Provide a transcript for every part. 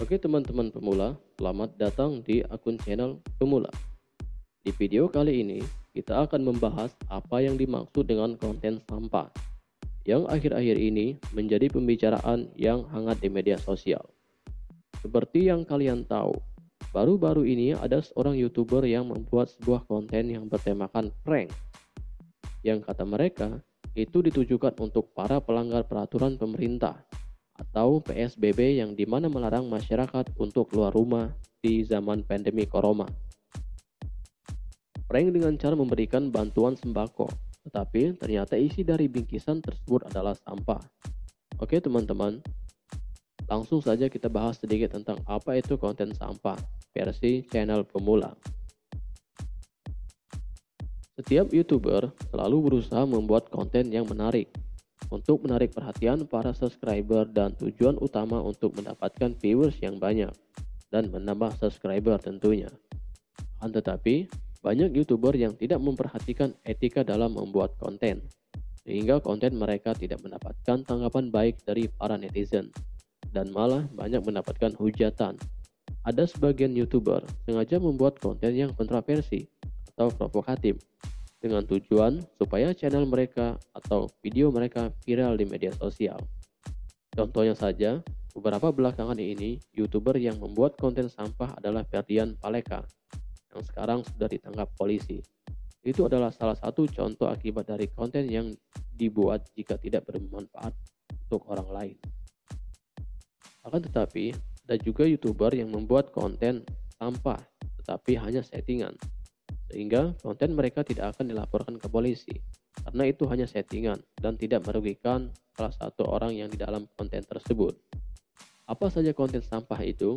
Oke teman-teman pemula, selamat datang di akun channel Pemula. Di video kali ini, kita akan membahas apa yang dimaksud dengan konten sampah, yang akhir-akhir ini menjadi pembicaraan yang hangat di media sosial. Seperti yang kalian tahu, baru-baru ini ada seorang youtuber yang membuat sebuah konten yang bertemakan prank. Yang kata mereka, itu ditujukan untuk para pelanggar peraturan pemerintah atau PSBB yang di mana melarang masyarakat untuk keluar rumah di zaman pandemi corona. Prank dengan cara memberikan bantuan sembako, tetapi ternyata isi dari bingkisan tersebut adalah sampah. Oke teman-teman, langsung saja kita bahas sedikit tentang apa itu konten sampah versi channel pemula. Setiap YouTuber selalu berusaha membuat konten yang menarik, untuk menarik perhatian para subscriber dan tujuan utama untuk mendapatkan viewers yang banyak dan menambah subscriber tentunya. Akan tetapi, banyak YouTuber yang tidak memperhatikan etika dalam membuat konten, sehingga konten mereka tidak mendapatkan tanggapan baik dari para netizen, dan malah banyak mendapatkan hujatan. Ada sebagian YouTuber sengaja membuat konten yang kontroversi atau provokatif, dengan tujuan supaya channel mereka atau video mereka viral di media sosial. Contohnya saja, beberapa belakangan ini, YouTuber yang membuat konten sampah adalah Ferdian Paleka, yang sekarang sudah ditangkap polisi. Itu adalah salah satu contoh akibat dari konten yang dibuat jika tidak bermanfaat untuk orang lain. Akan tetapi, ada juga YouTuber yang membuat konten sampah, tetapi hanya settingan, sehingga konten mereka tidak akan dilaporkan ke polisi karena itu hanya settingan dan tidak merugikan salah satu orang yang di dalam konten tersebut. Apa saja konten sampah itu?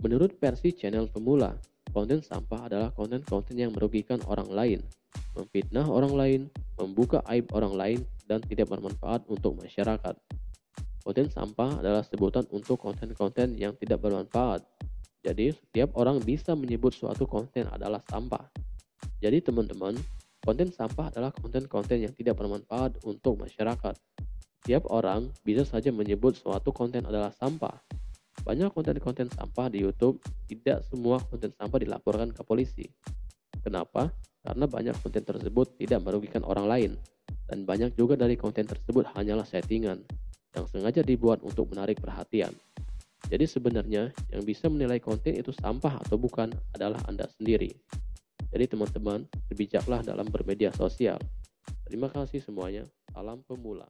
Menurut versi channel pemula, konten sampah adalah konten-konten yang merugikan orang lain, memfitnah orang lain, membuka aib orang lain, dan tidak bermanfaat untuk masyarakat. Konten sampah adalah sebutan untuk konten-konten yang tidak bermanfaat. Jadi, setiap orang bisa menyebut suatu konten adalah sampah. Jadi teman-teman, konten sampah adalah konten-konten yang tidak bermanfaat untuk masyarakat. Tiap orang bisa saja menyebut suatu konten adalah sampah. Banyak konten-konten sampah di YouTube, tidak semua konten sampah dilaporkan ke polisi. Kenapa? Karena banyak konten tersebut tidak merugikan orang lain. Dan banyak juga dari konten tersebut hanyalah settingan yang sengaja dibuat untuk menarik perhatian. Jadi sebenarnya yang bisa menilai konten itu sampah atau bukan adalah Anda sendiri. Jadi teman-teman, berbijaklah dalam bermedia sosial. Terima kasih semuanya. Salam pemula.